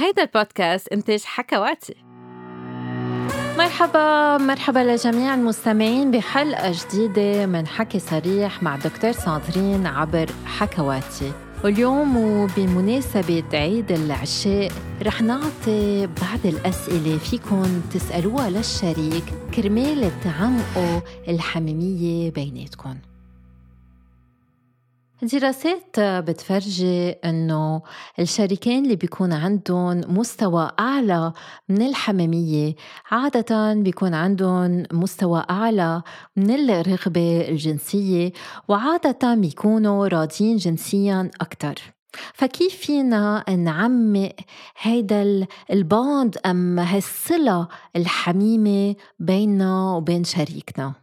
هيدا البودكاست إنتاج حكواتي. مرحبا مرحبا لجميع المستمعين بحلقة جديدة من حكي صريح مع دكتور ساندرين عبر حكواتي. واليوم وبمناسبة عيد العشاء رح نعطي بعض الأسئلة فيكن تسألوها للشريك كرمال تعمقوا الحميمية بيناتكم دراسات بتفرجي إنه الشريكين اللي بيكون عندهم مستوى أعلى من الحميميه عادة بيكون عندهم مستوى أعلى من الرغبة الجنسية وعادة بيكونوا راضيين جنسيا أكثر فكيف فينا نعمق هيدا الباند أم هالصلة الحميمة بيننا وبين شريكنا؟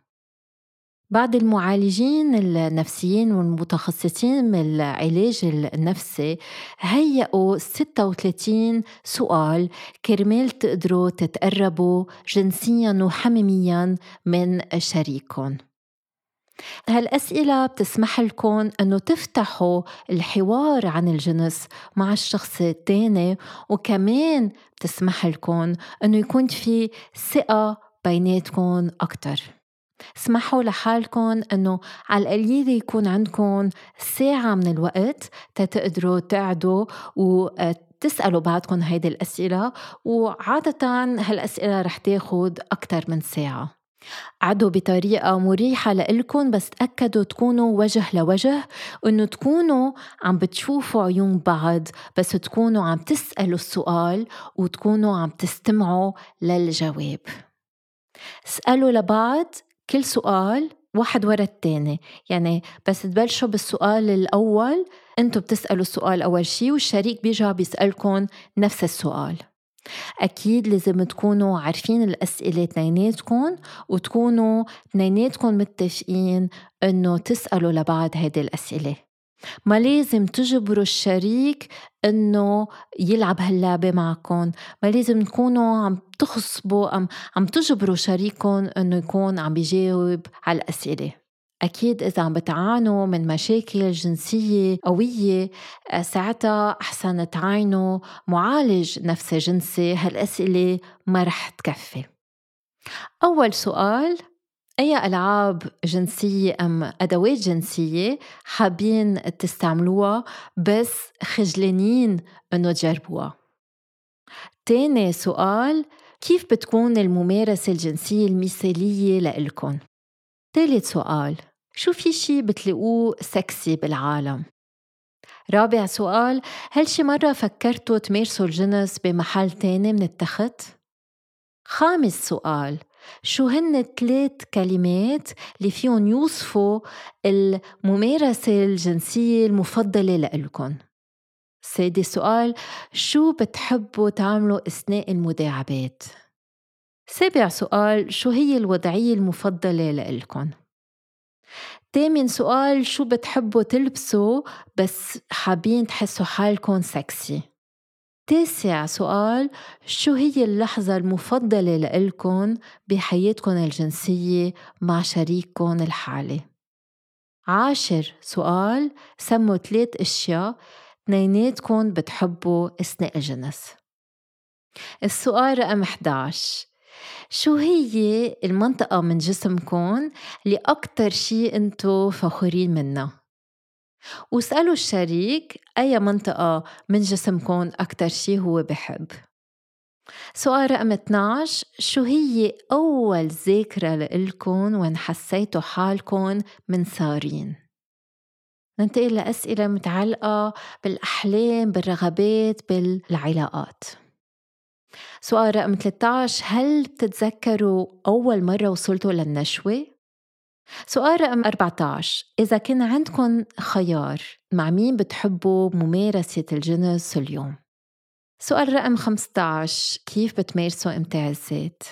بعض المعالجين النفسيين والمتخصصين من العلاج النفسي هيئوا 36 سؤال كرمال تقدروا تتقربوا جنسيا وحميميا من شريككم. هالأسئلة بتسمح لكم أنه تفتحوا الحوار عن الجنس مع الشخص الثاني وكمان بتسمح لكم أنه يكون في ثقة بيناتكم أكتر. اسمحوا لحالكم إنه على القليلة يكون عندكم ساعة من الوقت تتقدروا تقعدوا وتسالوا بعضكم هيدي الأسئلة وعادة هالأسئلة رح تاخد أكثر من ساعة. عدوا بطريقة مريحة لإلكن بس تأكدوا تكونوا وجه لوجه وإنه تكونوا عم بتشوفوا عيون بعض بس تكونوا عم تسألوا السؤال وتكونوا عم تستمعوا للجواب. اسألوا لبعض كل سؤال واحد ورا التاني. يعني بس تبلشوا بالسؤال الأول أنتوا بتسألوا السؤال أول شي والشريك بيرجع بيسألكم نفس السؤال. أكيد لازم تكونوا عارفين الأسئلة تنيناتكم وتكونوا تنيناتكم متفقين إنه تسألوا لبعض هيدي الأسئلة. ما لازم تجبروا الشريك إنه يلعب هاللعبة معكم ما لازم تكونوا عم تخصبوا عم, عم تجبروا شريككم إنه يكون عم بيجاوب على الاسئلة أكيد إذا عم بتعانوا من مشاكل جنسية قوية ساعتها أحسن تعاينوا معالج نفسي جنسي هالأسئلة ما رح تكفي. أول سؤال أي ألعاب جنسية أم أدوات جنسية حابين تستعملوها بس خجلانين إنه تجربوها؟ تاني سؤال كيف بتكون الممارسة الجنسية المثالية لإلكن؟ تالت سؤال شو في شي بتلاقوه سكسي بالعالم؟ رابع سؤال هل شي مرة فكرتوا تمارسوا الجنس بمحل تاني من التخت؟ خامس سؤال. شو هن ثلاث كلمات اللي فيهم يوصفوا الممارسة الجنسية المفضلة لإلكن؟ سادس سؤال. شو بتحبوا تعملوا أثناء المداعبات؟ سابع سؤال. شو هي الوضعية المفضلة لإلكن؟ تامن سؤال. شو بتحبوا تلبسوا بس حابين تحسوا حالكم سكسي تاسع سؤال شو هي اللحظة المفضلة لإلكن بحياتكن الجنسية مع شريككن الحالي؟ عاشر سؤال سموا ثلاث أشياء اثنيناتكن بتحبوا أثناء الجنس السؤال رقم 11 شو هي المنطقة من جسمكن اللي أكتر شي أنتو فخورين منها؟ واسألوا الشريك أي منطقة من جسمكم أكتر شي هو بحب سؤال رقم 12 شو هي أول ذاكرة لإلكن وين حسيتوا حالكن منثارين؟ ننتقل لأسئلة متعلقة بالأحلام بالرغبات بالعلاقات سؤال رقم 13 هل بتتذكروا أول مرة وصلتوا للنشوة؟ سؤال رقم 14 إذا كان عندكم خيار مع مين بتحبوا ممارسة الجنس اليوم؟ سؤال رقم 15 كيف بتمارسوا إمتاع الذات؟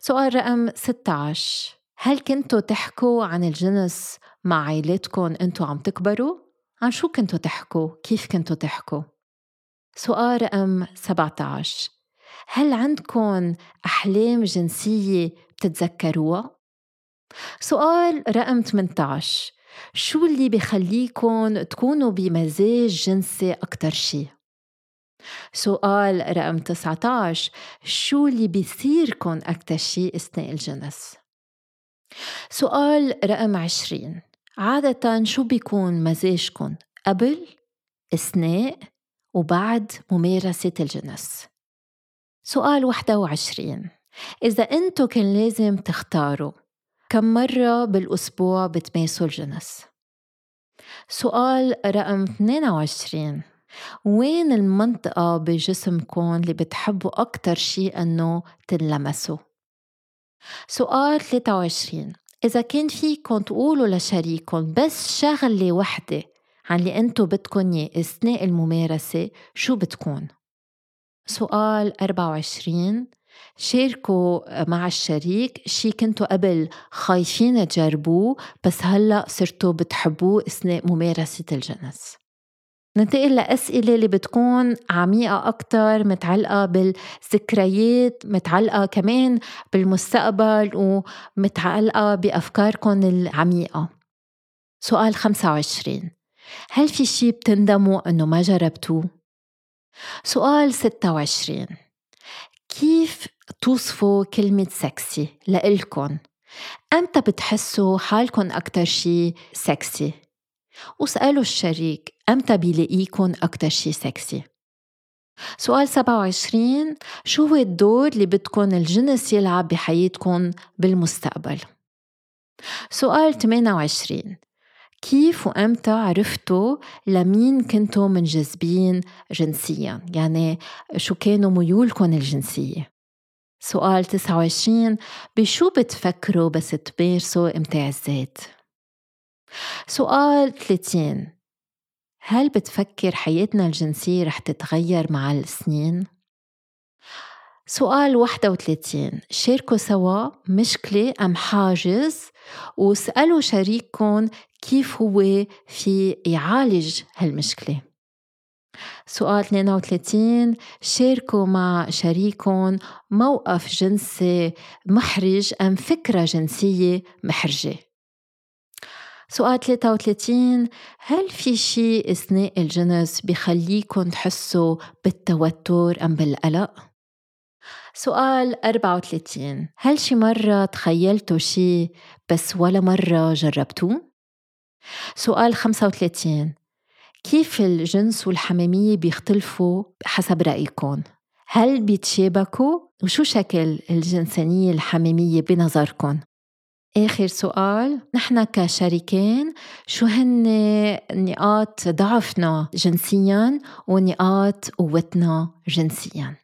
سؤال رقم 16 هل كنتوا تحكوا عن الجنس مع عائلتكم أنتوا عم تكبروا؟ عن شو كنتوا تحكوا؟ كيف كنتوا تحكوا؟ سؤال رقم 17 هل عندكم أحلام جنسية بتتذكروها؟ سؤال رقم 18 شو اللي بخليكم تكونوا بمزاج جنسي أكتر شي؟ سؤال رقم 19 شو اللي بيصيركم أكتر شيء أثناء الجنس؟ سؤال رقم 20 عادة شو بيكون مزاجكم قبل أثناء وبعد ممارسة الجنس؟ سؤال 21 إذا أنتو كان لازم تختاروا كم مرة بالأسبوع بتماسوا الجنس؟ سؤال رقم 22 وين المنطقة بجسمكم اللي بتحبوا أكتر شيء أنه تنلمسوا؟ سؤال 23 إذا كان فيكم تقولوا لشريككم بس شغلة وحدة عن اللي أنتو بدكن أثناء الممارسة شو بتكون؟ سؤال 24 شاركوا مع الشريك. شي كنتوا قبل خايفين تجربوه بس هلأ صرتوا بتحبوه أثناء ممارسة الجنس. ننتقل لأسئلة اللي بتكون عميقة أكتر متعلقة بالذكريات متعلقة كمان بالمستقبل ومتعلقة بأفكاركم العميقة. سؤال 25 هل في شي بتندموا أنه ما جربتوه؟ سؤال 26 توصفوا كلمة سكسي لإلكن؟ أمتى بتحسوا حالكن أكتر شي سكسي؟ واسألوا الشريك أمتى بيلاقيكن أكتر شي سكسي؟ سؤال 27 شو هو الدور اللي بدكن الجنس يلعب بحياتكم بالمستقبل؟ سؤال 28 كيف وأمتى عرفتوا لمين كنتوا منجذبين جنسيا يعني شو كانوا ميولكم الجنسية سؤال 29 بشو بتفكروا بس تمارسوا امتاع الذات سؤال 30 هل بتفكر حياتنا الجنسية رح تتغير مع السنين؟ سؤال 31 شاركوا سوا مشكلة أم حاجز؟ واسألوا شريككم كيف هو في يعالج هالمشكلة. سؤال 32 شاركوا مع شريككم موقف جنسي محرج أم فكرة جنسية محرجة سؤال 33 هل في شيء أثناء الجنس بخليكم تحسوا بالتوتر أم بالقلق؟ سؤال 34 هل شي مرة تخيلتوا شي بس ولا مرة جربتوه؟ سؤال 35 كيف الجنس والحميمية بيختلفوا حسب رأيكم؟ هل بيتشابكوا؟ وشو شكل الجنسانية الحميمية بنظركم؟ آخر سؤال نحن كشريكين شو هن نقاط ضعفنا جنسيا ونقاط قوتنا جنسيا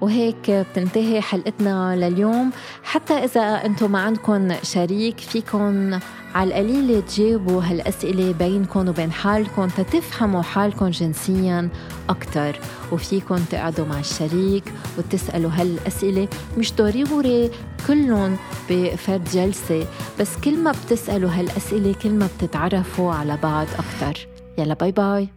وهيك بتنتهي حلقتنا لليوم. حتى إذا أنتم ما عندكم شريك فيكم على القليل تجاوبوا هالأسئلة بينكم وبين حالكم تتفهموا حالكم جنسيا أكثر وفيكم تقعدوا مع الشريك وتسألوا هالأسئلة. مش ضروري كلهم بفرد جلسة بس كل ما بتسألوا هالأسئلة كل ما بتتعرفوا على بعض أكثر يلا باي باي.